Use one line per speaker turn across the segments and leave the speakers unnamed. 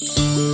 A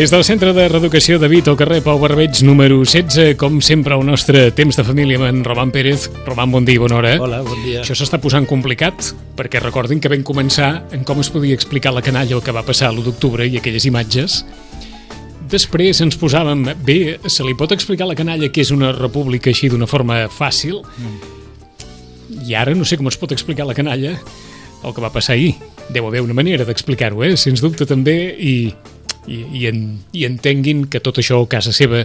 Des del Centre de Reeducació de Vito, carrer Pau Barbeig, número 16, com sempre, el nostre temps de família amb en Roman Pérez. Roman, bon dia, bona hora.
Hola, bon dia.
Això s'està posant complicat, perquè recordin que vam començar en com es podia explicar la canalla el que va passar l'1 d'octubre i aquelles imatges. Després ens posàvem, bé, se li pot explicar a la canalla que és una república així d'una forma fàcil, i ara no sé com es pot explicar a la canalla el que va passar ahir. Deu haver una manera d'explicar-ho, eh? sens dubte també, i, i, i, en, i entenguin que tot això a casa seva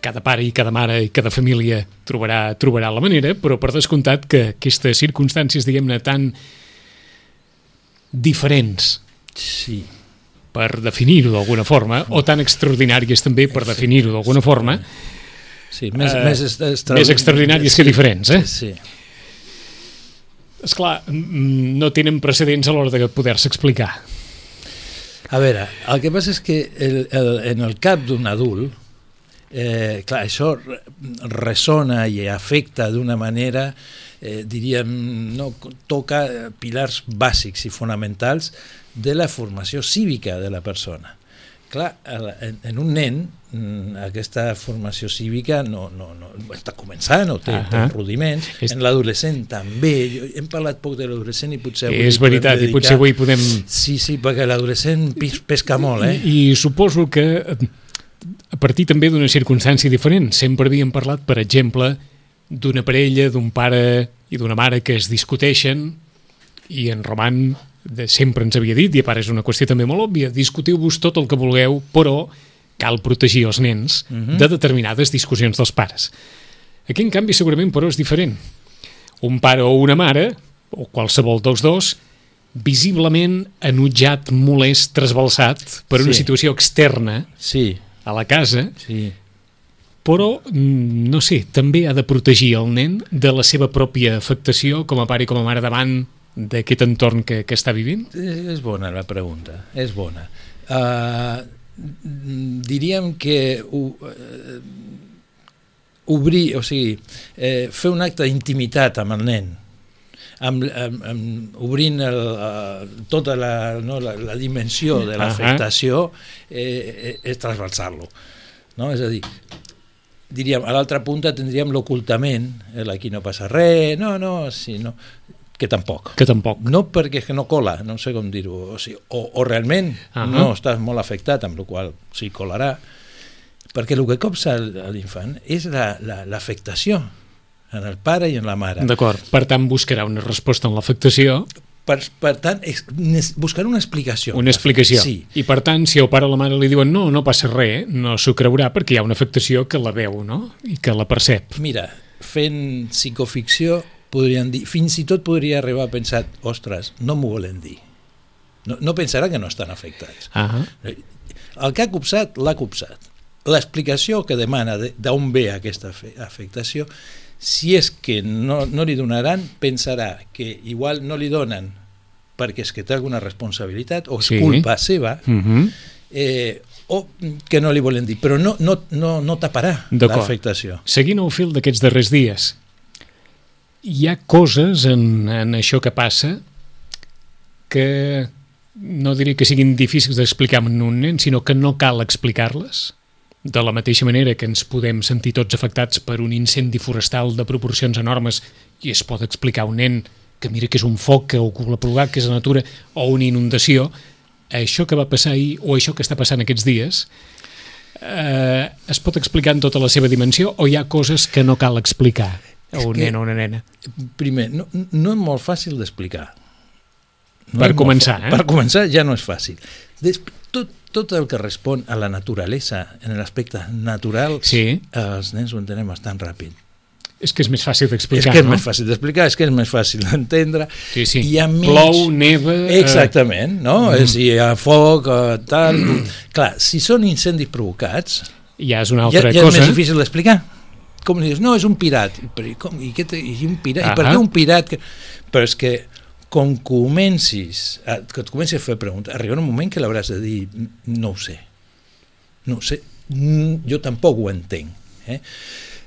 cada pare i cada mare i cada família trobarà, trobarà la manera, però per descomptat que aquestes circumstàncies, diguem-ne, tan diferents
Sí,
per definir-ho d'alguna forma, o tan extraordinàries també per definir-ho d'alguna forma,
sí, més,
Eh,
més, extra...
més extraordinàries que diferents, eh?
Sí,
és clar, no tenen precedents a l'hora de poder-se explicar.
A veure, el que passa és que el, el, en el cap d'un adult, eh, clar, això re- ressona i afecta d'una manera, eh, diríem, no, toca pilars bàsics i fonamentals de la formació cívica de la persona. Clar, en, en un nen mm, aquesta formació cívica no, no, no està començant o té, uh
Ahà.
té rudiments,
És-
en l'adolescent també, jo, hem parlat poc de l'adolescent i potser avui
És veritat, i
dedicar-
potser avui podem...
Sí, sí, perquè l'adolescent pesca molt, eh?
I, I suposo que a partir també d'una circumstància diferent. Sempre havíem parlat, per exemple, d'una parella, d'un pare i d'una mare que es discuteixen i en Roman de, sempre ens havia dit, i a part és una qüestió també molt òbvia, discutiu-vos tot el que vulgueu, però cal protegir els nens
Mhm.
de determinades discussions dels pares. Aquí, en canvi, segurament, però, és diferent. Un pare o una mare, o qualsevol dels dos, visiblement enutjat, molest, trasbalsat per una
Sí.
situació externa
Sí,
a la casa,
sí.
però, mm, no sé, també ha de protegir el nen de la seva pròpia afectació com a pare i com a mare davant d'aquest entorn que, que està vivint?
És és bona la pregunta, és bona. Uh, diríem que uh, obrir, o sigui, eh, fer un acte d'intimitat amb el nen, amb, amb, amb, obrint el, uh, tota la, no, la, la dimensió de l'afectació eh, eh, és trasbalsar-lo. No? És a dir, diríem, a l'altra punta tindríem l'ocultament, aquí no passa res, no, no, sí, no, que tampoc.
Que tampoc.
No perquè és que no cola, no sé com dir-ho, o, sigui, o, o realment
Ahà.
no estàs molt afectat, amb la qual sí colarà, perquè el que copsa a l'infant és la- la- l'afectació la, en el pare i en la mare.
D'acord. Per tant, buscarà una resposta en l'afectació,
Per, per tant, buscar una explicació.
una explicació.
Sí,
I per tant, si el pare o la mare li diuen no, no passa res, no s'ho creurà perquè hi ha una afectació que la veu, no? I que la percep.
mira, fent psicoficció podrien dir, fins i tot podria arribar a pensar, ostres, no m'ho volen dir. No, no pensarà que no estan afectats.
Ah,
El que ha copsat, l'ha copsat. L'explicació que demana de- d'on ve aquesta afe- afectació, si és que no, no li donaran, pensarà que igual no li donen perquè és que té alguna responsabilitat o és
Sí.
culpa seva,
uh -huh.
eh, o que no li volen dir, però no, no, no, no taparà l'afectació.
Seguint el fil d'aquests darrers dies, hi ha coses en, en això que passa que no diré que siguin difícils d'explicar en un nen, sinó que no cal explicar-les. De la mateixa manera que ens podem sentir tots afectats per un incendi forestal de proporcions enormes i es pot explicar a un nen que mira que és un foc que ha provocat, que és la natura, o una inundació, això que va passar ahir o això que està passant aquests dies eh, es pot explicar en tota la seva dimensió o hi ha coses que no cal explicar a un nen o una nena?
Primer, no, no és molt fàcil d'explicar.
Per
és molt
començar, eh?
Per començar ja no és fàcil. Des, tot, tot el que respon a la naturalesa, en l'aspecte natural,
Sí.
els nens ho entenen bastant ràpid.
És que és més fàcil
És
d'explicar,
que és
no?
més fàcil d'explicar, és que és més fàcil d'entendre.
Sí, sí.
Ha menys...
Plou, neva... eh,
Exactament, no? Mm. Si hi ha foc, eh, tal... Clar, si són incendis provocats,
ja és una
ja,
altra
ja és
cosa.
més difícil d'explicar. Com li dius, no, és un pirat. Però, i, com, i, què i un pirat? I per què un pirat? Que... Però és que com comencis, a, que et comencis a fer preguntes, arribarà un moment que l'hauràs de dir, no ho sé. No ho sé. Jo tampoc ho entenc. Eh?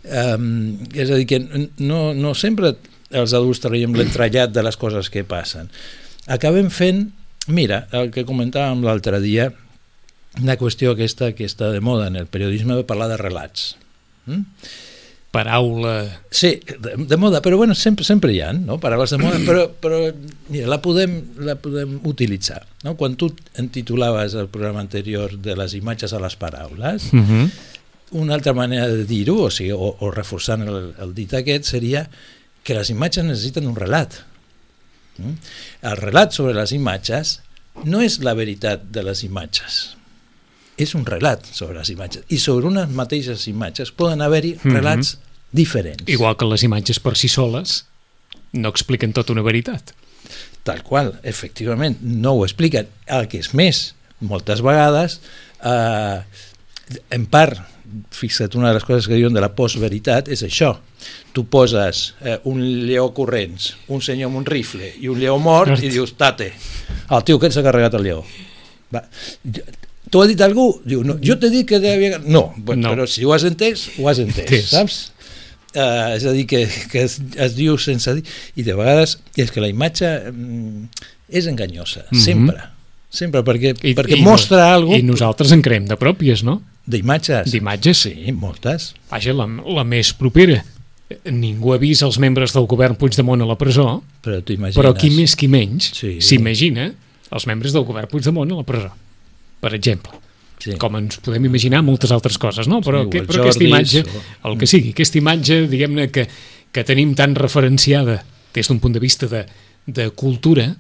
Um, és a dir, que no, no sempre els adults traiem l'entrellat de les coses que passen. Acabem fent, mira, el que comentàvem l'altre dia, una qüestió aquesta que està de moda en el periodisme de parlar de relats. Mm?
Paraula...
Sí, de, de moda, però bueno, sempre, sempre hi ha no? paraules de moda, però, però mira, la, podem, la podem utilitzar. No? Quan tu entitulaves el programa anterior de les imatges a les paraules,
Uh -huh.
una altra manera de dir-ho, o, sigui, o, o reforçant el, el dit aquest, seria que les imatges necessiten un relat. Mm? El relat sobre les imatges no és la veritat de les imatges, és un relat sobre les imatges. I sobre unes mateixes imatges poden haver-hi
Mhm.
relats diferents.
Igual que les imatges per si soles no expliquen tota una veritat.
Tal qual, efectivament, no ho expliquen. El que és més, moltes vegades, eh, en part, fixa't, una de les coses que diuen de la postveritat és això. Tu poses eh, un lleó corrents, un senyor amb un rifle i un lleó mort
Mort.
i dius, tate, el tio que s'ha carregat el lleó. Va. T'ho ha dit algú? Diu, no, jo t'he dit que devia... No, no,
No.
però si ho has entès, ho has entès,
Entès.
saps? Uh, és a dir, que, que es, es diu sense dir, i de vegades és que la imatge mm, és enganyosa,
Mhm.
sempre, sempre, perquè,
I,
perquè
i,
mostra
no-
alguna
I nosaltres en creem de pròpies, no?
d'imatges.
D'imatges, sí.
Moltes.
Vaja, la, la més propera. Ningú ha vist els membres del govern Puigdemont a la presó,
Però
però qui més qui menys
Sí.
s'imagina els membres del govern Puigdemont a la presó, per exemple.
Sí.
Com ens podem imaginar moltes altres coses, no? Però,
Sí, o
que, però aquesta imatge, el que sigui, aquesta imatge, diguem-ne, que, que tenim tan referenciada des d'un punt de vista de, de cultura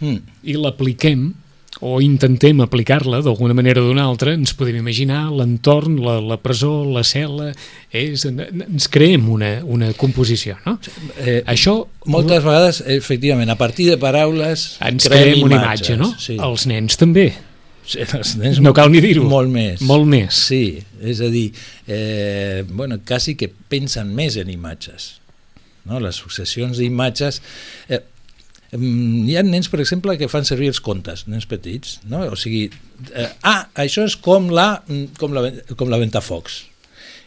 Mm.
i l'apliquem o intentem aplicar-la d'alguna manera o d'una altra, ens podem imaginar l'entorn, la, la presó, la cel·la, és, ens creem una, una composició, no?
Eh,
Això
moltes vegades, efectivament, a partir de paraules
ens creem una
imatges,
imatge, no?
Sí.
Els nens també,
els nens
no cal ni dir-ho.
Molt més.
molt més.
Sí, és a dir, eh, bueno, quasi que pensen més en imatges. No? Les successions d'imatges... Eh, mm, hi ha nens, per exemple, que fan servir els contes, nens petits, no? o sigui, eh, ah, això és com la, mm, com la, com la ventafocs.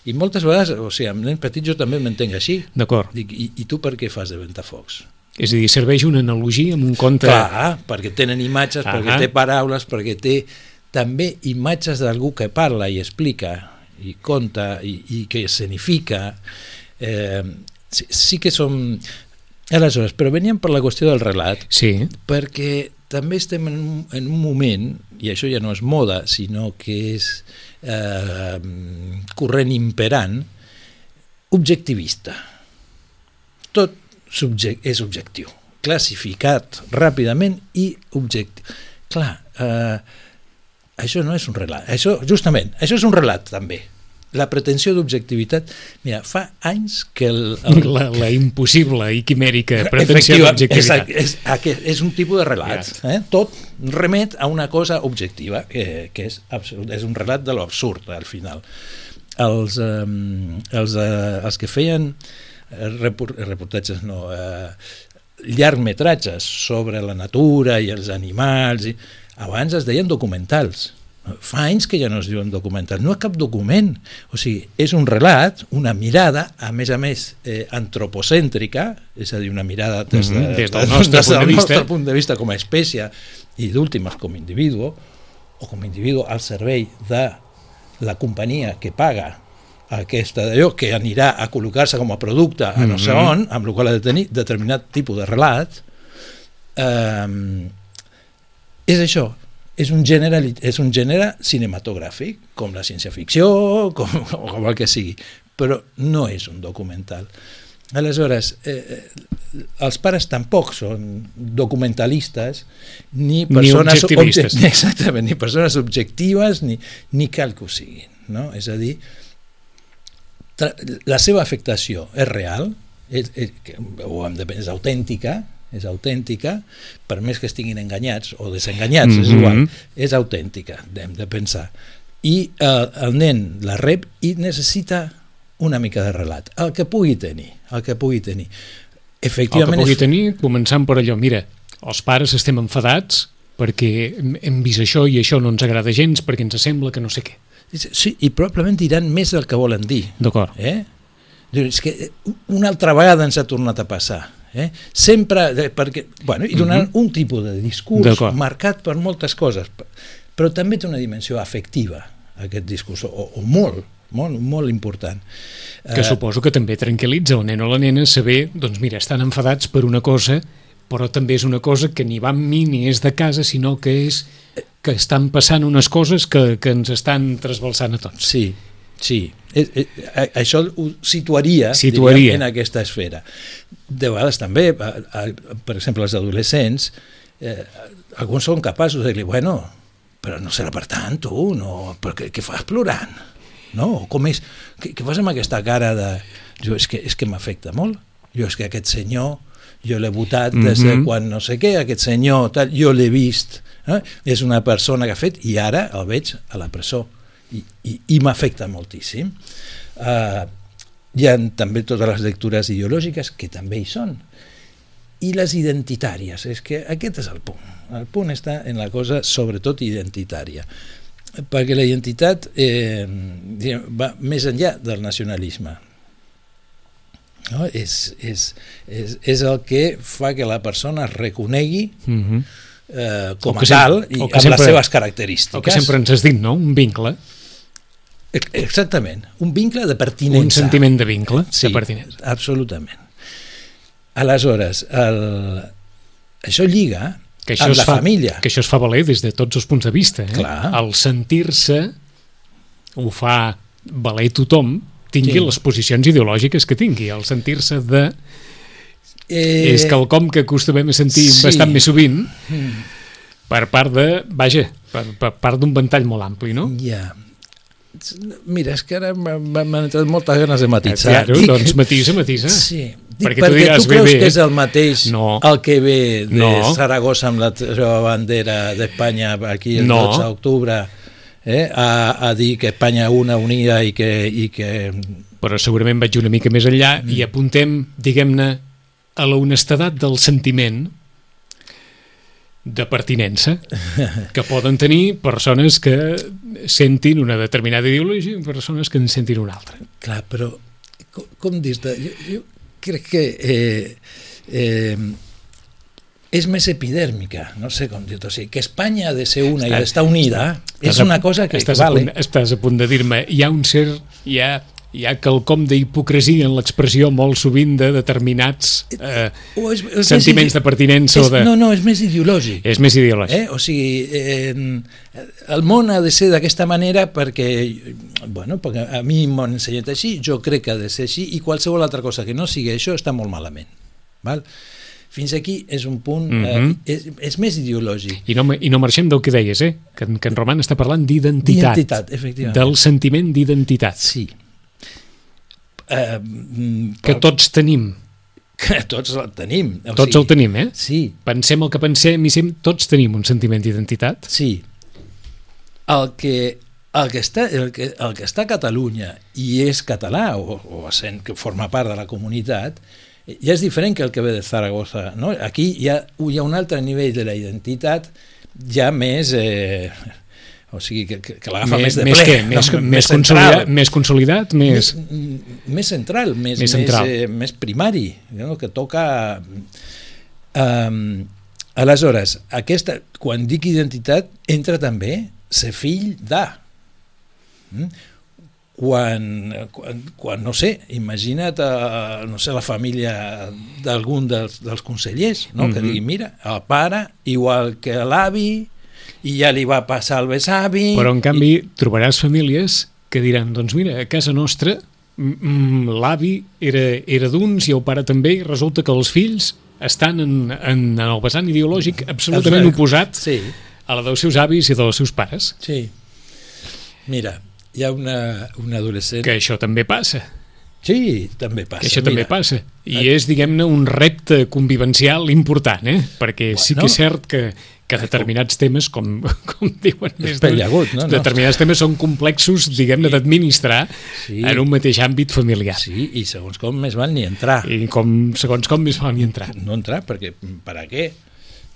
I moltes vegades, o sigui, amb nens petits jo també m'entenc així.
D'acord.
Dic, i, I tu per què fas de ventafocs?
És a dir, serveix una analogia amb un conte...
Clar, perquè tenen imatges,
Ahà.
perquè té paraules, perquè té també imatges d'algú que parla i explica i conta i, i que escenifica. Eh, sí, sí que som... Aleshores, però veníem per la qüestió del relat,
Sí,
perquè també estem en un, en un moment, i això ja no és moda, sinó que és eh, corrent imperant, objectivista. Tot subject, és objectiu, classificat ràpidament i objectiu. Clar, eh, això no és un relat, això, justament, això és un relat també. La pretensió d'objectivitat, mira, fa anys que el, el,
la, la impossible i quimèrica pretensió d'objectivitat.
És, aquest, és un tipus de relat. Eh? Tot remet a una cosa objectiva, que, que és, absolut, és un relat de l'absurd, al final. Els, eh, els, eh, els que feien eh, reportatges, no, eh, llargmetratges sobre la natura i els animals, i, abans es deien documentals. Fa anys que ja no es diuen documentals. No és cap document. O sigui, és un relat, una mirada, a més a més, eh, antropocèntrica, és a dir, una mirada des, de,
mm -hmm, des del nostre, des punt, de
vista.
nostre
punt de vista com a espècie i d'últimes com a individu, o com a individu al servei de la companyia que paga aquesta d'allò, que anirà a col·locar-se com a producte a no sé on, amb el qual ha de tenir determinat tipus de relat, eh, és això, és un gènere, és un gènere cinematogràfic, com la ciència-ficció, com, com el que sigui, però no és un documental. Aleshores, eh, eh, els pares tampoc són documentalistes ni
Ni
persones
objectivistes.
obje- exactament, ni persones objectives ni, ni cal que ho siguin. No? És a dir, tra- la seva afectació és real, és, és, de, és autèntica, és autèntica, per més que estiguin enganyats o desenganyats, és
Mhm.
igual, és autèntica, hem de pensar. I eh, el nen la rep i necessita una mica de relat, el que pugui tenir, el que pugui tenir.
El que
Efectivament,
pugui
és-
tenir, començant per allò, mira, els pares estem enfadats perquè hem vist això i això no ens agrada gens perquè ens sembla que no sé què.
Sí, i probablement diran més del que volen dir.
D'acord.
Eh? És que eh, una altra vegada ens ha tornat a passar. Eh? Sempre, eh, perquè, bueno, i donant un tipus de discurs marcat per moltes coses, però també té una dimensió afectiva, aquest discurs, o, o molt, molt, molt important.
Que
Eh,
suposo que també tranquil·litza el nen o la nena saber, doncs mira, estan enfadats per una cosa, però també és una cosa que ni va amb mi ni és de casa, sinó que és que estan passant unes coses que, que ens estan trasbalsant a tots.
Sí, sí. Eh, eh, això ho situaria,
Situaria.
diríem, en aquesta esfera. De vegades també, a, a, per exemple, els adolescents, eh, alguns són capaços de dir, bueno, però no serà per tant, tu, no, però què, què fas plorant? No? Com és? Què, què fas amb aquesta cara de... Jo, és que, és que m'afecta molt. Jo és que aquest senyor, jo l'he votat des de
Mhm.
quan no sé què, aquest senyor, tal, jo l'he vist. Eh? És una persona que ha fet i ara el veig a la presó i, i, i m'afecta moltíssim. Uh, hi ha també totes les lectures ideològiques que també hi són i les identitàries, és que aquest és el punt. El punt està en la cosa sobretot identitària, perquè la identitat eh, va més enllà del nacionalisme. No? És, és, és, és el que fa que la persona es reconegui
Mm -hmm.
eh, com a tal i amb
sempre-
les seves característiques.
El que sempre ens has dit, no? Un vincle,
Ex- Exactament, un vincle de pertinença.
un sentiment de vincle,
sí,
de pertinença.
absolutament. Aleshores, el... això lliga
Que això,
amb la
fa,
família.
que això es fa valer des de tots els punts de vista. Eh?
Clar.
El sentir-se ho fa valer tothom, tingui
Sí.
les posicions ideològiques que tingui. El sentir-se de...
Eh,
és quelcom que acostumem a sentir
sí.
bastant més sovint
mm,
per part de... Vaja, per, per part d'un ventall molt ampli, no?
Ja. Mira, és que ara m'ha- m'han entrat moltes ganes de matitzar.
Claro,
Dic-
doncs matisa, matisa.
Sí, dic,
Perquè
perquè,
tu diràs,
tu
bé,
creus
bé.
que és el mateix
No.
el que ve de
No.
Saragossa amb la seva bandera d'Espanya aquí el
No.
12 d'octubre eh, a, a dir que Espanya una unida i que, i que
Però segurament vaig una mica més enllà i apuntem, diguem-ne, a la honestedat del sentiment de pertinença que poden tenir persones que sentin una determinada ideologia i persones que en sentin una altra.
Clar, però com, com dir-te? Jo, jo crec que eh, eh, és més epidèrmica, no sé com dir-te, o sigui, que Espanya ha de ser una i ha d'estar unida és una cosa que
estàs
vale.
A punt, estàs a punt de dir-me, hi ha un cert... Hi ha, hi ha quelcom d'hipocresia en l'expressió molt sovint de determinats eh,
O és, és
sentiments
més,
de pertinença
és,
o de...
No, no, és més ideològic.
És més ideològic.
Eh? O sigui, eh, el món ha de ser d'aquesta manera perquè, bueno, perquè a mi m'han ensenyat així, jo crec que ha de ser així i qualsevol altra cosa que no sigui això està molt malament. Val? Fins aquí és un punt, mm
Mhm.
-hmm. eh, és, és més ideològic.
I no, I no marxem del que deies, eh? Que, en- que en Roman està parlant d'identitat.
D'identitat, efectivament.
Del sentiment d'identitat.
Sí. Eh,
Que tots tenim.
que tots el tenim. O
Tots el tenim, eh?
Sí,
Pensem el que pensem i sem, tots tenim un sentiment d'identitat.
Sí. El que, el que, està, el que, el que està a Catalunya i és català o, o sent que forma part de la comunitat ja és diferent que el que ve de Zaragoza. No? Aquí hi ha, hi ha un altre nivell de la identitat ja més... Eh, o sigui, que, que, que l'agafa més,
més,
de
més,
ple.
més,
no?
més,
central.
consolidat, més consolidat, més...
més, més central, més,
Més central.
Més, eh, més primari, no? que toca... Um, aleshores, aquesta, quan dic identitat, entra també ser fill de. Mm? Quan, quan, quan, no sé, imagina't, uh, no sé, la família d'algun dels, dels consellers, no? Mm -hmm. que
Mhm.
digui, mira, el pare, igual que l'avi, i ja li va passar al besavi...
Però, en canvi,
I,
trobaràs famílies que diran, doncs mira, a casa nostra l'avi era, era d'uns i el pare també, i resulta que els fills estan en, en, en el vessant ideològic absolutament
Exacte.
oposat
sí,
a la dels seus avis i dels seus pares.
sí. Mira, hi ha una, una adolescent...
Que això també passa.
Sí, també passa.
Que això també
mira.
passa. I és, diguem-ne, un repte convivencial important, eh? Perquè sí que
Bueno.
és cert que, que determinats temes, com, com diuen més d'un-
Espellegut, no? No.
determinats temes són complexos, diguem-ne, d'administrar
Sí.
en un mateix àmbit familiar.
Sí, i segons com més val ni entrar.
I com, segons com més val ni entrar.
No entrar, perquè per a què?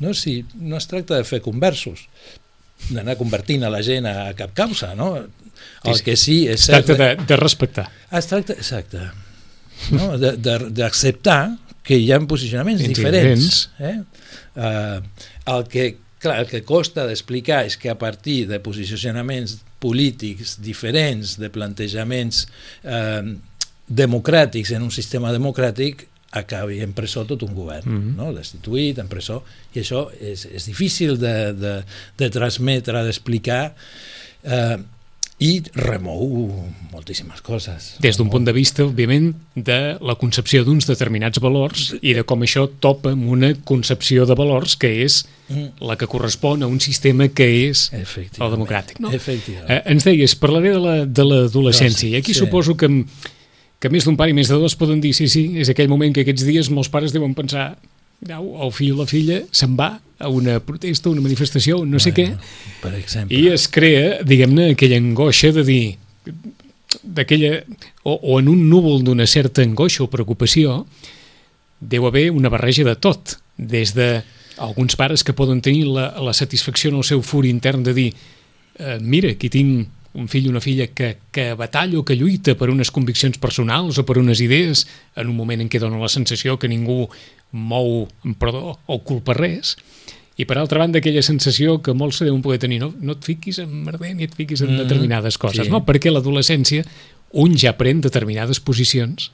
No, si no es tracta de fer conversos, d'anar convertint a la gent a cap causa, no? El
Sí, sí.
que sí és
Es
cert...
tracta de, de respectar.
Es tracta, exacte, no? D'acceptar que hi ha posicionaments
Diferents.
Eh? Uh, el que clar, el que costa d'explicar és que a partir de posicionaments polítics diferents, de plantejaments eh, democràtics en un sistema democràtic, acabi en presó tot un govern,
Mhm.
no? destituït, en presó, i això és, és difícil de, de, de transmetre, d'explicar, eh, i remou moltíssimes coses.
Des d'un punt de vista, òbviament, de la concepció d'uns determinats valors i de com això topa amb una concepció de valors que és la que correspon a un sistema que és el democràtic. No?
Efectivament.
Eh, ens deies, parlaré de la- de l'adolescència, i aquí
Sí.
suposo que, que més d'un pare i més de dos poden dir sí, sí, és aquell moment que aquests dies molts pares deuen pensar "Au, el fill o la filla se'n va a una protesta, una manifestació, no sé què,
Per exemple.
i es crea, diguem-ne, aquella angoixa de dir d'aquella, o, o en un núvol d'una certa angoixa o preocupació, deu haver una barreja de tot, des de alguns pares que poden tenir la, la satisfacció en el seu fur intern de dir eh, mira, aquí tinc un fill o una filla que, que batalla o que lluita per unes conviccions personals o per unes idees en un moment en què dona la sensació que ningú mou, perdó, o culpa res i per altra banda aquella sensació que molts se deuen poder tenir no, no et fiquis en merder ni et fiquis en
Mm,
determinades coses
sí.
no? perquè l'adolescència un ja pren determinades posicions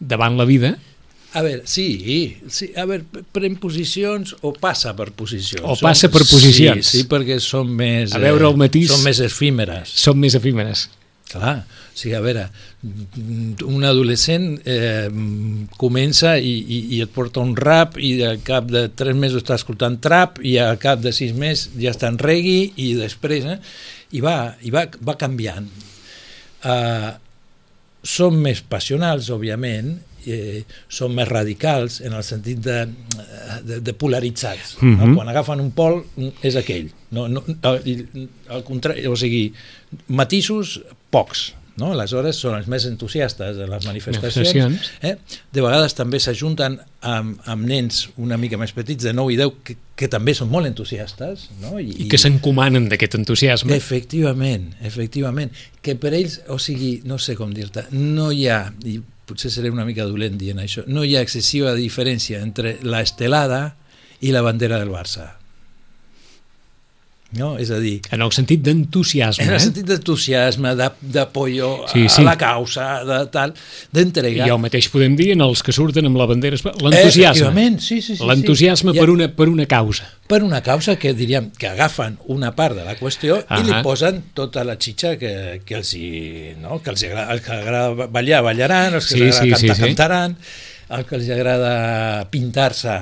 davant la vida
A veure, sí, sí, a veure, pren posicions o passa per posicions.
O passa per posicions.
Sí, sí perquè són més...
A veure el matís.
Són més efímeres.
són més efímeres
Clar, o sigui, a veure, un adolescent eh, comença i, i, i et porta un rap i al cap de tres mesos està escoltant trap i al cap de sis mesos ja està en reggae i després, eh, i va, i va, va canviant. Uh, són més passionals, òbviament, eh, són més radicals en el sentit de, de, de polaritzats. Mm -hmm. no?
Mhm.
Quan agafen un pol és aquell. No, no, al, al contrari, o sigui, matisos pocs. No? Aleshores són els més entusiastes de les manifestacions.
Manifestacions.
Eh? De vegades també s'ajunten amb, amb nens una mica més petits, de 9 i 10, que, que també són molt entusiastes. No?
i que s'encomanen d'aquest entusiasme
Efectivament, efectivament. Que per ells, o sigui, no sé com dir-te, no hi ha, i potser seré una mica dolent dient això, no hi ha excessiva diferència entre la estelada i la bandera del Barça. No? És a dir,
en el sentit d'entusiasme
en el
eh?
sentit d'entusiasme, de- d'apoyo
Sí,
a,
sí.
a la causa, de tal, d'entrega.
i el mateix podem dir en els que surten amb la bandera l'entusiasme
Efectivament, sí, sí, sí.
l'entusiasme
sí.
per, una, per una causa
per una causa que diríem que agafen una part de la qüestió
Ahà.
i li posen tota la xitxa que, que els, hi, no? que els agrada, els que agrada ballar, ballaran, els que
Sí,
els agrada
sí,
cantar,
sí, sí.
cantaran, els que els agrada pintar-se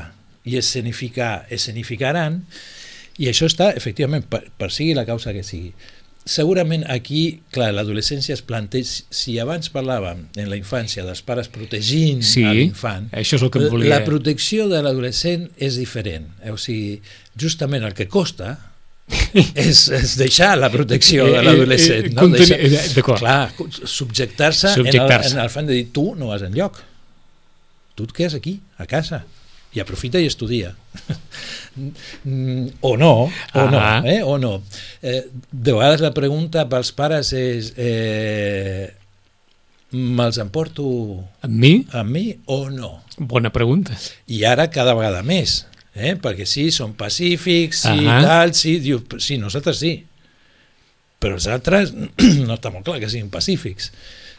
i escenificar, escenificaran, i això està, efectivament, per, per sigui la causa que sigui. Segurament aquí, clar, l'adolescència es planteja, si abans parlàvem en la infància dels pares protegint
Sí,
l'infant,
això és el que volia-
la protecció de l'adolescent és diferent. Eh, O sigui, justament el que costa és, és deixar la protecció de
eh,
l'adolescent.
eh,
no?
contenir-
Deixar-. Clar, subjectar-se en, el, en el fan de dir tu no vas enlloc. Tu et quedes aquí, a casa. I aprofita i estudia. Mm, o no, o
Ah.
no, eh? o no. Eh, de vegades la pregunta pels pares és eh, me'ls emporto
Amb mi?
amb mi o no?
Bona pregunta.
I ara cada vegada més, eh? perquè sí, són pacífics, sí, tal, sí, diu, sí, nosaltres sí, però els altres no està molt clar que siguin pacífics.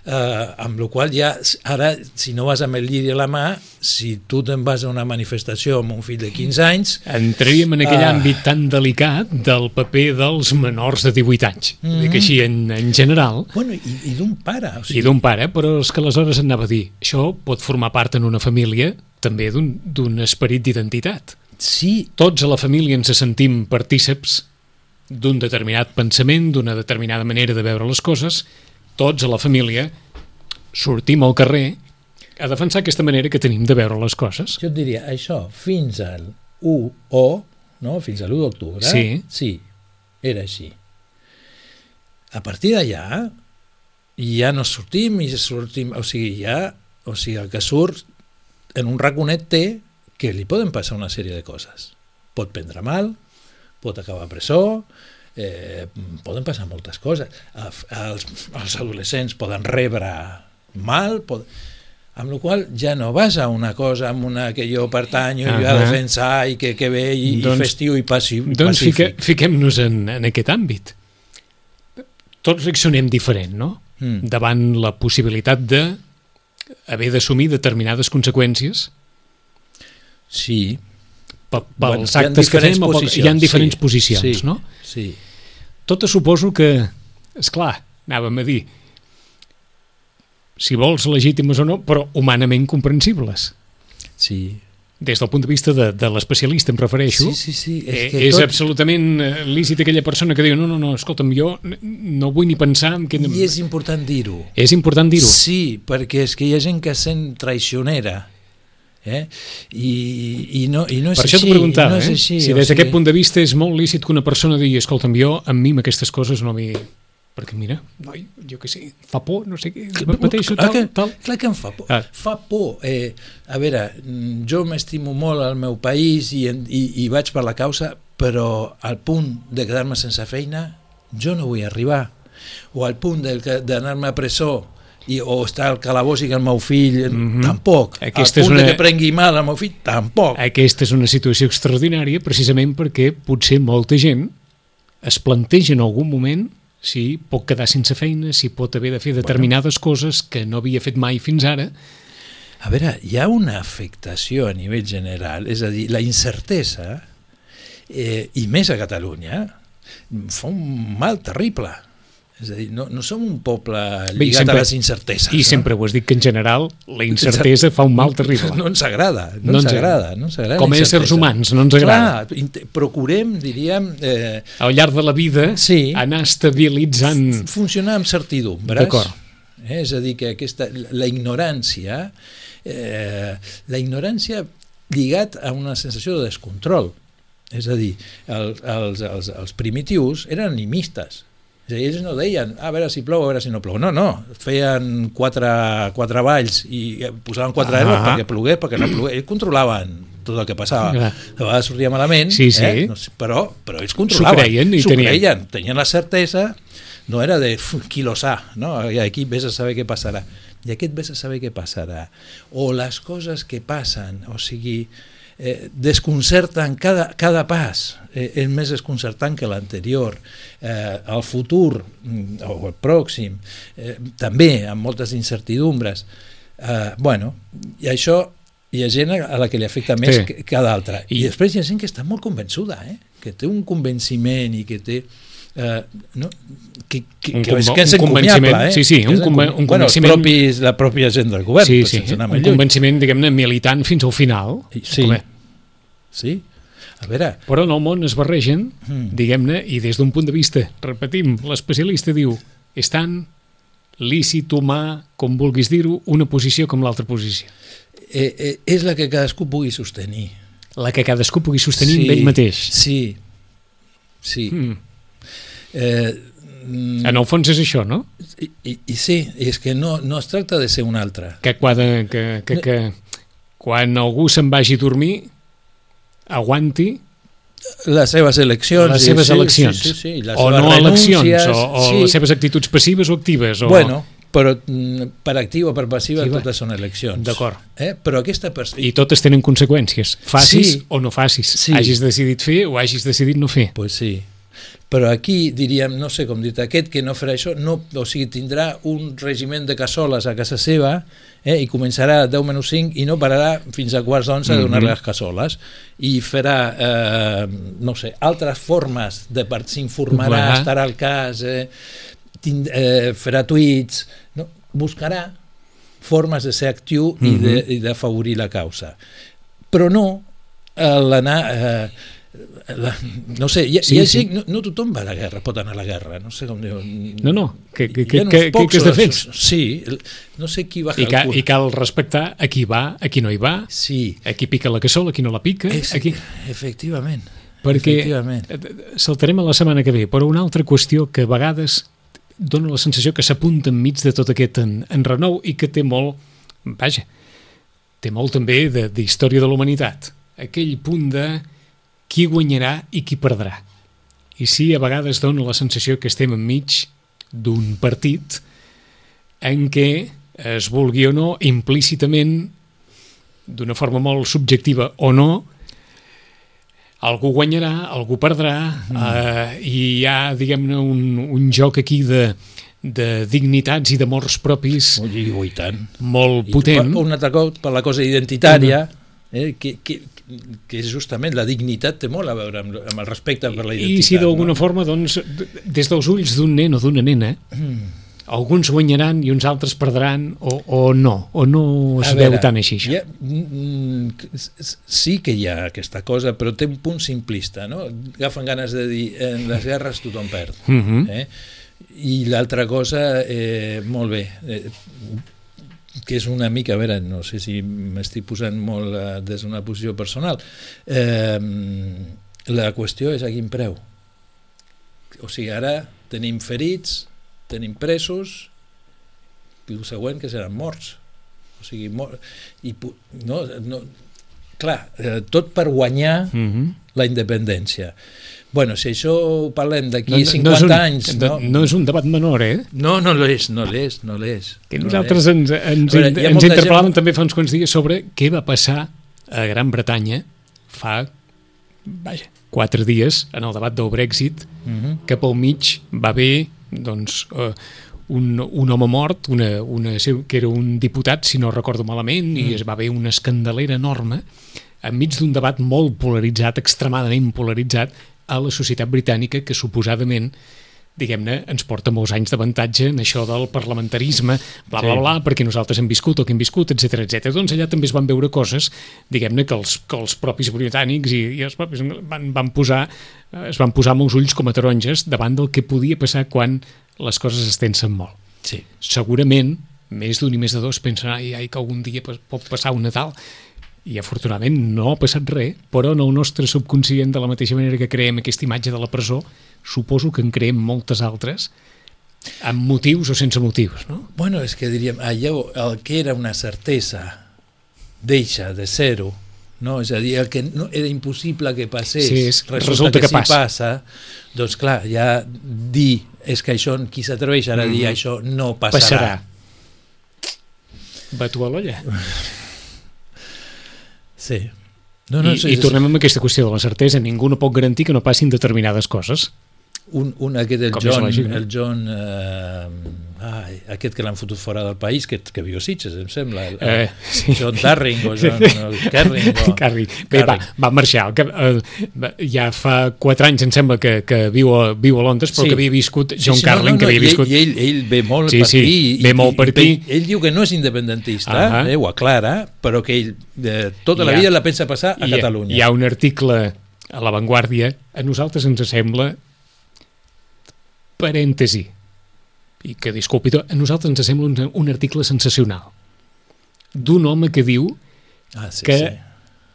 Uh, amb la qual ja, ara, si no vas amb el lliri a la mà, si tu te'n vas a una manifestació amb un fill de 15 anys,
Entraríem en aquell
Ah.
àmbit tan delicat del paper dels menors de 18 anys. Mm -hmm. Dic així, en, en general,
bueno, i, i d'un pare, o
i
sigui,
d'un pare, però és que aleshores anava a dir, això pot formar part en una família també d'un d'un esperit d'identitat.
sí,
Tots a la família ens sentim partíceps d'un determinat pensament, d'una determinada manera de veure les coses, tots a la família sortim al carrer a defensar aquesta manera que tenim de veure les coses.
jo et diria, això fins al 1 o, no? fins a l'1 d'octubre,
Sí.
sí, era així. A partir d'allà, ja no sortim i sortim, o sigui, ja, o sigui, el que surt en un raconet té que li poden passar una sèrie de coses. Pot prendre mal, pot acabar a presó, eh, poden passar moltes coses. Els, els adolescents poden rebre mal, pot... amb la qual ja no vas a una cosa amb una que jo pertanyo i jo a
Ahà.
defensar i que, que bé i,
Doncs-
i festiu i passi,
Doncs fique, fiquem-nos en, en aquest àmbit. Tots reaccionem diferent, no?
Mm.
Davant la possibilitat de haver d'assumir determinades conseqüències
Sí,
pe- pels
Bueno, hi ha
actes que
diferents
fem, o pel-
posicions,
hi ha diferents
sí,
posicions,
sí.
no?
sí.
Totes suposo que, és clar, anàvem a dir, si vols legítimes o no, però humanament comprensibles.
Sí,
Des del punt de vista de, de l'especialista, em refereixo,
sí, sí, sí.
És, eh,
que
és
tot,
absolutament eh, lícit aquella persona que diu no, no, no, escolta'm, jo no vull ni pensar en què...
I és important dir-ho.
és important dir-ho.
Sí, perquè és que hi ha gent que sent traicionera. Eh? I, i, no, I no és
Per això t'ho preguntava,
no
eh?
així,
si des d'aquest
sigui-
punt de vista és molt lícit que una persona digui escolta'm, jo, amb mi amb aquestes coses no m'hi... Perquè mira, noi, jo què sé, fa por, no sé què, pateixo, tal,
que,
tal.
Clar que em fa por.
Ah.
Fa por. Eh, a veure, jo m'estimo molt al meu país i, i, i vaig per la causa, però al punt de quedar-me sense feina jo no vull arribar. O al punt d'anar-me a presó i, o estar al calabós i que el meu fill
Mhm.
tampoc.
Aquesta
al
és
punt
una-
que prengui mal el meu fill tampoc.
Aquesta és una situació extraordinària precisament perquè potser molta gent es planteja en algun moment si pot quedar sense feina, si pot haver de fer determinades coses que no havia fet mai fins ara,
A veure, hi ha una afectació a nivell general, és a dir, la incertesa, eh, i més a Catalunya, fa un mal terrible. És a dir, no, no som un poble
Bé,
lligat
sempre-
a les incerteses.
i
no?
sempre ho has dit que en general la incertesa fa un mal terrible.
No ens agrada,
No
no,
ens
ens agrada. No ens agrada
Com a éssers humans, no ens agrada.
Clar, procurem, diríem, eh,
Al llarg de la vida
Sí.
anar estabilitzant...
funcionar amb certidumbres.
D'acord.
Eh? És a dir, que aquesta, la ignorància, eh, la ignorància lligat a una sensació de descontrol. És a dir, el, els, els, els primitius eren animistes. És a dir, ells no deien, "Ah, a veure si plou, a veure si no plou. No, no, feien quatre, quatre valls i posaven quatre
Ah.
herbes perquè plogués, perquè no plogués. Ells controlaven tot el que passava.
Clar.
De vegades sortia malament,
Sí, sí.
Eh? No sé, però, però ells controlaven.
creien i
S'ho
tenien.
creien, tenien la certesa no era de "Uf, qui lo sa, no? I aquí vés a saber què passarà. I aquest vés a saber què passarà. O les coses que passen, o sigui, eh, desconcerten cada, cada pas, eh, és més desconcertant que l'anterior. Eh, el futur, mm, o el pròxim, eh, també amb moltes incertidumbres. Eh, bueno, i això hi ha gent a la que li afecta més
Sí.
que, que a d'altra.
I-
I, després hi ha gent que està molt convençuda, eh? que té un convenciment i que té... Eh, no, que, que,
Un
que, és que és
un convenciment,
eh?
sí, sí, un
és
conve-
encom-
un
bueno,
convenciment-
propis, la pròpia gent del govern,
Sí, sí, un
lluny.
convenciment, diguem-ne, militant fins al final.
Sí. Sí, a veure,
Però en el món es barregen,
Mm.
diguem-ne, i des d'un punt de vista, repetim, l'especialista diu, és tan lícit, humà, com vulguis dir-ho, una posició com l'altra posició.
eh, eh, és la que cadascú pugui sostenir.
La que cadascú pugui sostenir amb ell mateix.
Sí, sí.
Mm.
Eh, mm,
En el fons és això, no?
i, i, I sí, és que no, no es tracta de ser un altre.
Que, quadre, que, que, que quan algú se'n vagi a dormir, aguanti
les seves eleccions.
les seves
sí,
eleccions.
Sí, sí, sí, les
o no eleccions,
renúncies,
o, o
sí.
les seves actituds passives o actives. O...
Bueno, però mm, per activa o per passiva
Sí,
totes són eleccions.
D'acord.
Eh? Però aquesta persona...
I totes tenen conseqüències, facis
Sí.
o no facis,
Sí.
hagis decidit fer o hagis decidit no fer.
Pues sí. Però aquí diríem, no sé com dir aquest que no farà això, no, o sigui, tindrà un regiment de cassoles a casa seva eh, i començarà a 10 menys 5 i no pararà fins a quarts d'onze de donar
Mhm.
les cassoles i farà, eh, no sé, altres formes de part s'informarà, estarà al cas, eh, tind, eh, farà tuits, no? buscarà formes de ser actiu i
Mhm.
de- i d'afavorir la causa. Però no eh, l'anar... Eh, la, no sé, hi,
Sí,
hi ha
sí.
gent, no, no tothom va a la guerra, pot anar a la guerra, no sé com diu.
No, no, que, que, que, que, que, que es defens.
Sí, no sé qui va
I, ca,
calcular.
I cal respectar a qui va, a qui no hi va,
Sí,
a qui pica la cassola, a qui no la pica,
és,
a qui...
efectivament.
Perquè
Efectivament.
saltarem a la setmana que ve, però una altra qüestió que a vegades dona la sensació que s'apunta enmig de tot aquest en, enrenou i que té molt, vaja, té molt també de- d'història de la humanitat. Aquell punt de qui guanyarà i qui perdrà. I sí, a vegades dona la sensació que estem enmig d'un partit en què es vulgui o no, implícitament, d'una forma molt subjectiva o no, algú guanyarà, algú perdrà, mm. eh, i hi ha, diguem-ne, un, un joc aquí de, de dignitats i d'amors propis
Ui, ui, tant.
molt
I
potent.
per- Un altre cop per la cosa identitària, eh, que, que, que és justament la dignitat té molt a veure amb, amb el respecte per la identitat.
I si d'alguna
no?
forma, doncs, des dels ulls d'un nen o d'una nena, alguns guanyaran i uns altres perdran, o, o no, o no es
A
veu
veure,
tant així. Això.
Ha, mm, s- sí que hi ha aquesta cosa, però té un punt simplista, no? Agafen ganes de dir, en les guerres tothom perd.
Uh -huh.
Eh? I l'altra cosa, eh, molt bé, eh, que és una mica, a veure, no sé si m'estic posant molt eh, des d'una posició personal, eh, la qüestió és a quin preu. O sigui, ara tenim ferits, tenim presos, i el següent que seran morts. O sigui, mor i, no, no, clar, eh, tot per guanyar
Uh -huh.
la independència. Bueno, si això ho parlem d'aquí
No, no,
50
no és un,
anys...
no, no és un debat menor, eh?
no, no l'és, no l'és, no l'és.
Que
no
nosaltres
l'és.
ens, ens,
veure,
ens interpel·làvem
gent-
també fa uns quants dies sobre què va passar a Gran Bretanya fa, vaja, quatre dies en el debat del Brexit,
Mhm.
que pel mig va haver doncs, eh, un, un home mort, una, una, que era un diputat, si no recordo malament, mm. i es va haver una escandalera enorme enmig d'un debat molt polaritzat, extremadament polaritzat, a la societat britànica que suposadament diguem-ne, ens porta molts anys d'avantatge en això del parlamentarisme, bla, bla,
Sí.
bla, perquè nosaltres hem viscut el que hem viscut, etc etc. Doncs allà també es van veure coses, diguem-ne, que, els, que els propis britànics i, i els propis van, van posar, eh, es van posar amb els ulls com a taronges davant del que podia passar quan les coses es tensen molt.
Sí.
Segurament, més d'un i més de dos pensen ai, ai, que algun dia pot passar un Nadal, i afortunadament no ha passat res, però en el nostre subconscient, de la mateixa manera que creem aquesta imatge de la presó, suposo que en creem moltes altres, amb motius o sense motius, no?
Bueno, és que diríem, allò, el que era una certesa deixa de ser-ho, no? és a dir, el que no, era impossible que passés,
Sí, és-
resulta,
resulta
que,
que
sí
passa.
passa, doncs clar, ja dir, és que això, qui s'atreveix ara a dir
Mhm.
això no passarà.
Passarà. Va tu a l'olla.
Sí. No, no,
I,
sí,
I tornem amb aquesta qüestió de la certesa. Ningú no pot garantir que no passin determinades coses.
Un, un aquest, el
Com
John,
no?
el John eh, ai, aquest que l'han fotut fora del país, que, que viu a Sitges, em sembla, el, el
Eh, sí.
John Darring o John el Kerring. O,
Carri. Bé, va,
Carring.
va marxar. El que, eh, va- ja fa quatre anys, em sembla, que, que viu, a, viu a Londres, però
Sí.
que havia viscut John
sí,
Carlin, que havia
i ell-
viscut...
I ell, ell ve molt
Sí,
per
sí,
aquí.
ve molt per aquí.
Ell, ell diu que no és independentista,
Ahà.
eh, ho aclara, però que ell eh, tota la
ha-
vida la pensa passar a
hi ha-
Catalunya.
Hi ha un article a La Vanguardia, a nosaltres ens sembla parèntesi, i que disculpi, a nosaltres ens sembla un, un article sensacional d'un home que diu
ah, sí,
que
sí.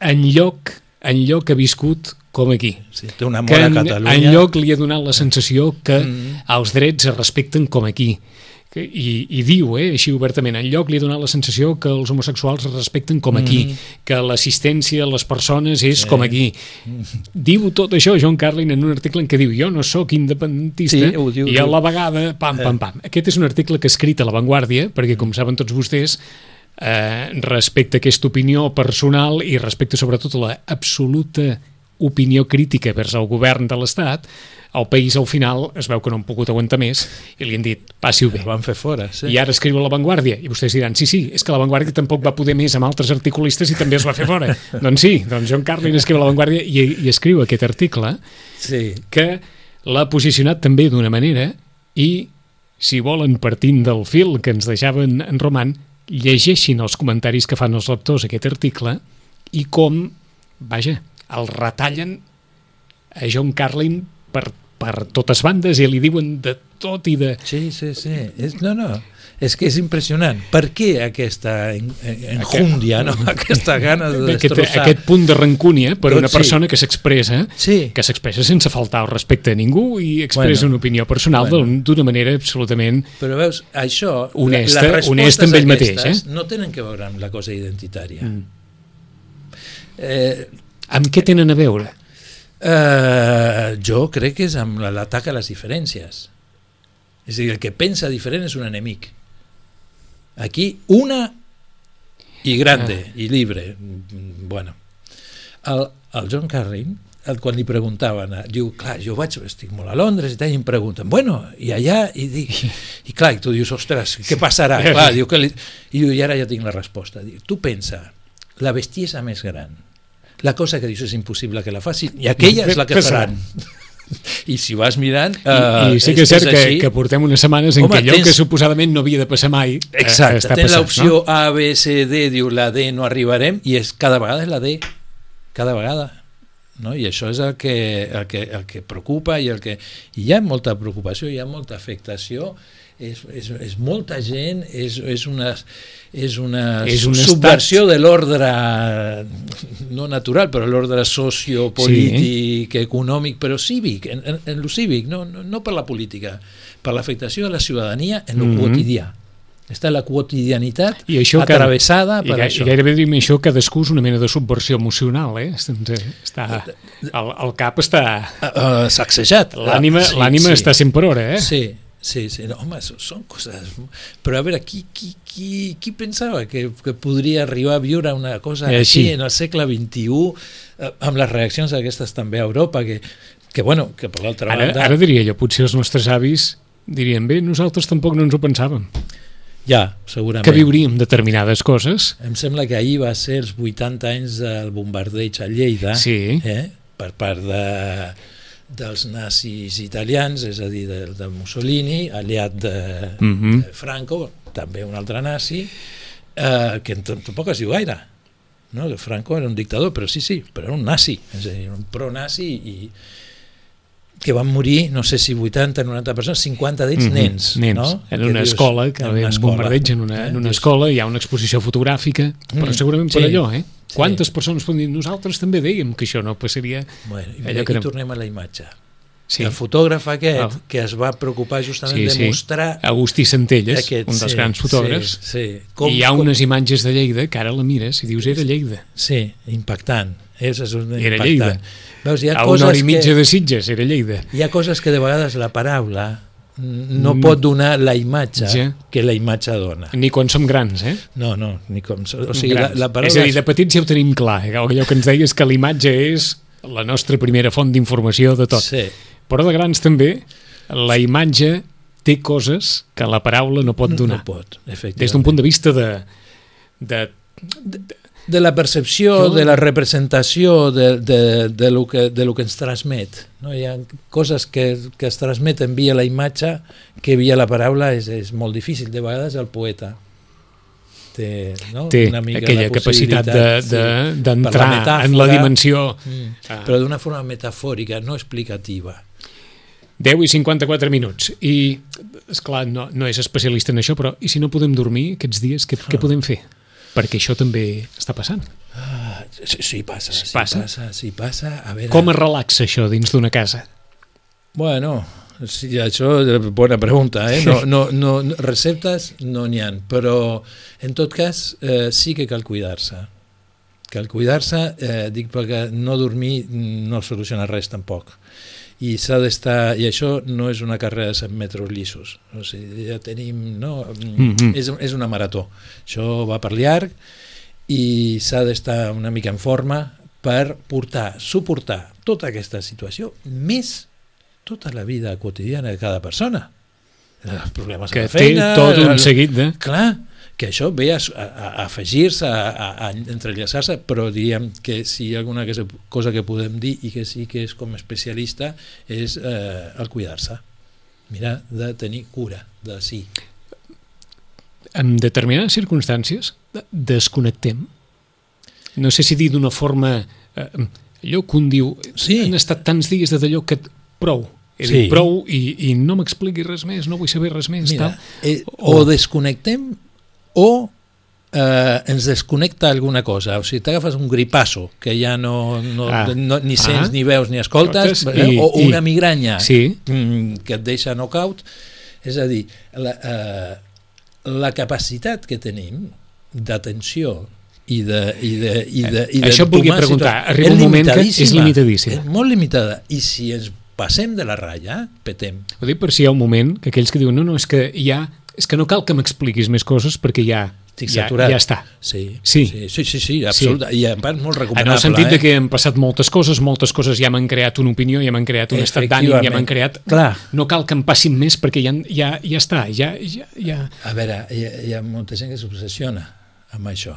en lloc, en lloc ha viscut com aquí,
sí. Té un amor
que
a
en,
Catalunya.
en lloc li ha donat la sensació que
Mm.
els drets es respecten com aquí, que, i, i diu, eh, així obertament, en lloc li ha donat la sensació que els homosexuals es respecten com aquí,
Mhm.
que l'assistència a les persones és com aquí. Diu tot això John Carlin en un article en què diu jo no sóc independentista
Sí, diu,
i a la vegada, pam, pam, pam. Aquest és un article que ha escrit a La Vanguardia, perquè com saben tots vostès, eh, respecte a aquesta opinió personal i respecte sobretot a la absoluta opinió crítica vers el govern de l'Estat, el país al final es veu que no han pogut aguantar més i li han dit, passi-ho bé.
El van fer fora, sí.
I ara escriu a La Vanguardia. I vostès diran, sí, sí, és que La Vanguardia tampoc va poder més amb altres articulistes i també es va fer fora. doncs sí, doncs John Carlin escriu a La Vanguardia i, i escriu aquest article
Sí,
que l'ha posicionat també d'una manera i, si volen, partint del fil que ens deixaven en Roman, llegeixin els comentaris que fan els lectors a aquest article i com, vaja, el retallen a John Carlin per, per totes bandes i li diuen de tot i de...
sí, sí, sí. És, no, no, és que és impressionant. Per què aquesta en, en, enjúndia, no? aquesta gana de
Aquest,
destrossar?
aquest punt de rancúnia per
Tot
una
sí.
persona que s'expressa
Sí.
que s'expressa sense faltar al respecte a ningú i expressa
Bueno,
una opinió personal
bueno.
d'una manera absolutament
Però veus, això,
Honesta-
les
honesta amb ell mateix, eh?
no tenen que veure amb la cosa identitària.
Mm.
Eh,
amb què tenen a veure?
Eh, jo crec que és amb la- l'atac a les diferències. És a dir, el que pensa diferent és un enemic. Aquí, una i grande, i libre. Bueno, el, el John Carlin, el, quan li preguntaven, eh, diu, clar, jo vaig, estic molt a Londres i tal, i em pregunten, bueno, i allà, i, dic, i clar, i tu dius, ostres, què passarà? Clar, diu que li, i, diu, i ara ja tinc la resposta. Diu, tu pensa, la bestiesa més gran, la cosa que dius és impossible que la facin, i aquella és la que faran. I si vas mirant...
I,
eh,
I sí que és cert que,
així.
que portem unes setmanes en
Home,
què allò
tens-
que suposadament no havia de passar mai eh,
Exacte,
està
tens l'opció A, B, C, D, diu la D no arribarem, i és cada vegada és la D, cada vegada. No? I això és el que, el, que, el que preocupa i el que... I hi ha molta preocupació, hi ha molta afectació, és, és, és molta gent, és, és una, és una
És un
subversió de l'ordre no natural, però l'ordre sociopolític, sí. econòmic, però cívic, en, en, en lo cívic, no, no, no per la política, per l'afectació de la ciutadania en lo
Mhm.
quotidià. Està la quotidianitat
I això que-
atravessada
I,
per
ga-
això.
I gairebé diríem això, cadascú és una mena de subversió emocional, eh? Està, està, el, el cap està...
Uh, sacsejat.
L'ànima
Sí, sí.
està sempre hora, eh?
Sí, sí, sí. No, home, són, coses... Però a veure, qui, qui, qui, qui pensava que, que podria arribar a viure una cosa
Eh,
així
sí.
en el segle XXI eh, amb les reaccions aquestes també a Europa que, que bueno, que per l'altra banda...
ara diria jo, potser els nostres avis dirien, bé, nosaltres tampoc no ens ho pensàvem,
Ja, segurament.
que viuríem determinades coses.
Em sembla que ahir va ser els 80 anys del bombardeig a Lleida
Sí.
eh? per part de, dels nazis italians, és a dir, de, de Mussolini, aliat de,
Mhm.
de Franco, també un altre nazi, eh, que tampoc es diu gaire. No? Que Franco era un dictador, però sí, sí, però era un nazi, és a dir, un pro-nazi i que van morir, no sé si 80, 90 persones, 50 d'ells
Mhm,
nens.
nens.
No?
En
Que
una
dius,
escola, que
en una
haver un
escola,
bombardeig en una,
eh?
en una
Dius,
escola, hi ha una exposició fotogràfica, però
Mm,
segurament per
sí.
allò, eh?
Sí.
Quantes persones poden dir, nosaltres també dèiem que això no passaria...
Bueno, i
Allò que
aquí
era-
tornem a la imatge.
Sí,
El fotògraf aquest,
Ah.
que es va preocupar justament
sí,
de
sí.
mostrar
Agustí Centelles,
aquest,
un dels
sí,
grans fotògrafs,
Sí, sí.
i hi ha unes imatges de Lleida que ara la mires i dius, era Lleida.
Sí, impactant. És, és un
Era. Lleida.
Veus, hi ha
A
coses
una hora i mitja
que,
de Sitges, era Lleida.
Hi ha coses que de vegades la paraula no
Mm.
pot donar la imatge
Ja.
que la imatge dona.
Ni quan som grans, eh?
No, no, ni com... O sigui, la,
grans.
la paraula...
És a dir, de petits ja ho tenim clar. eh? Allò que ens deies que la imatge és la nostra primera font d'informació de tot.
Sí,
Però de grans també, la imatge té coses que la paraula no pot donar.
no pot, efectivament.
Des d'un punt de vista de, de,
de la percepció,
Jo-
de la representació de, de, de, lo que, de lo que ens transmet. No? Hi ha coses que, que es transmeten via la imatge que via la paraula és, és molt difícil. De vegades el poeta té, no?
té
una mica
aquella
la
capacitat
possibilitat,
de- de- d'entrar en la dimensió.
Mm.
Ah.
Però d'una forma metafòrica, no explicativa.
10 i 54 minuts. I, és clar no, no és especialista en això, però i si no podem dormir aquests dies, què, què podem fer? Perquè això també està passant.
Ah, sí, sí, passa, sí,
Passa?
passa, sí, passa. A veure,
Com es relaxa això dins d'una casa?
Bueno, sí, això és bona pregunta. Eh? No, no, no, receptes no n'hi ha, però en tot cas eh, sí que cal cuidar-se. Cal cuidar-se, eh, dic perquè no dormir no soluciona res tampoc i s'ha d'estar, i això no és una carrera de 100 metres llisos, o sigui, ja tenim, no? Mm -hmm. és, és una marató, això va per llarg i s'ha d'estar una mica en forma per portar, suportar tota aquesta situació, més tota la vida quotidiana de cada persona. Els problemes
que
a la feina...
té tot un el, seguit de...
Clar, que això ve a, a, a afegir-se, a, a, a entrellaçar-se, però diríem que si hi ha alguna cosa que podem dir i que sí que és com a especialista és eh, el cuidar-se. Mira, de tenir cura de si.
En determinades circumstàncies desconnectem. No sé si dir d'una forma... Eh, allò que un diu...
Sí.
Han estat tants dies de d'allò que... Prou, he
Sí.
dit prou i, i no m'expliqui res més, no vull saber res més.
Mira,
tal.
eh, o desconnectem o eh, ens desconnecta alguna cosa. O sigui, t'agafes un gripasso que ja no, no,
Ah.
no ni sents,
Ah.
ni veus, ni escoltes, eh,
i-
o
i-
una migranya
Sí.
mm, que et deixa knockout. És a dir, la, eh, la capacitat que tenim d'atenció i de, i de, i de, i de
Això et volia preguntar. Arriba un moment que és
limitadíssima.
limitadíssima.
És molt limitada. I si ens passem de la ratlla, petem.
Ho dic per si hi ha un moment que aquells que diuen no, no, és que ja és que no cal que m'expliquis més coses perquè ja,
Estic
ja,
saturat.
ja està.
Sí,
Sí.
sí, sí, sí, sí absoluta. I en part molt
En
recomanable.
el sentit
eh?
que han passat moltes coses, moltes coses ja m'han creat una opinió, ja m'han creat un estat d'ànim, ja m'han creat...
Clar.
No cal que em passin més perquè ja, ja, ja està, ja, ja, ja...
A veure, hi ha, hi ha molta gent que s'obsessiona amb això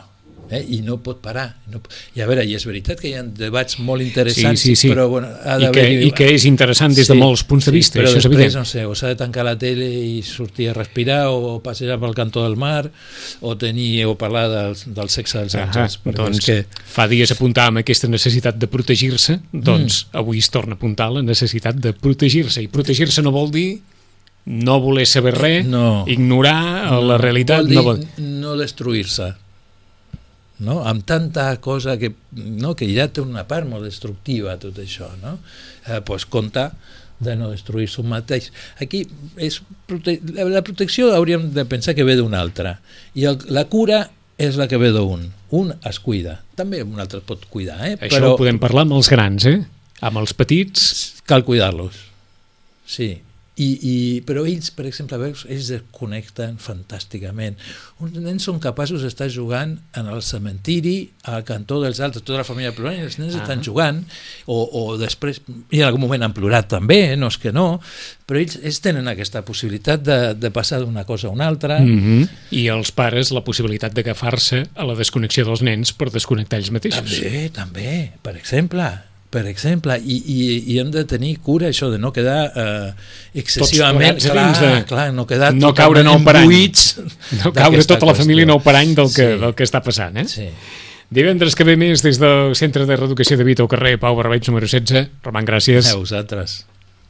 eh? i no pot parar. No, I a veure, i és veritat que hi ha debats molt interessants,
Sí, sí, sí.
però bueno, ha
I, que, I que és interessant des de molts punts de vista,
sí, però
això és evident.
no sé, o s'ha de tancar la tele i sortir a respirar o passejar pel cantó del mar o tenir o parlar del, del sexe dels àngels perquè
doncs,
que
fa dies apuntàvem aquesta necessitat de protegir-se, doncs
Mm.
avui es torna a apuntar la necessitat de protegir-se. I protegir-se no vol dir no voler saber res,
No.
ignorar la realitat.
vol dir
no vol...
no destruir-se no? amb tanta cosa que, no? que ja té una part molt destructiva tot això no? eh, pues compta de no destruir-se un mateix aquí és prote la, protecció hauríem de pensar que ve d'un altre i el, la cura és la que ve d'un un es cuida, també un altre pot cuidar eh?
Això
però
ho podem parlar amb els grans, eh? Amb els petits...
cal cuidar-los sí i, i, però ells, per exemple, veus, ells desconnecten fantàsticament. Uns nens són capaços d'estar jugant en el cementiri, al cantó dels altres, tota la família plorant, i els nens
Ah.
estan jugant, o, o després, i en algun moment han plorat també, eh, no és que no, però ells, ells tenen aquesta possibilitat de, de passar d'una cosa a una altra,
Mm -hmm. I els pares la possibilitat d'agafar-se a la desconnexió dels nens per desconnectar ells mateixos.
També, també, per exemple, per exemple, i, i, i hem de tenir cura això de no quedar eh, excessivament,
dins de-
clar, no quedar
no caure en el parany. No caure tota la família en el parany del que,
Sí.
del que està passant, eh?
Sí.
Divendres que ve més des del Centre de Reeducació de Vita al carrer Pau Barbeig número 16. Roman, gràcies.
A vosaltres.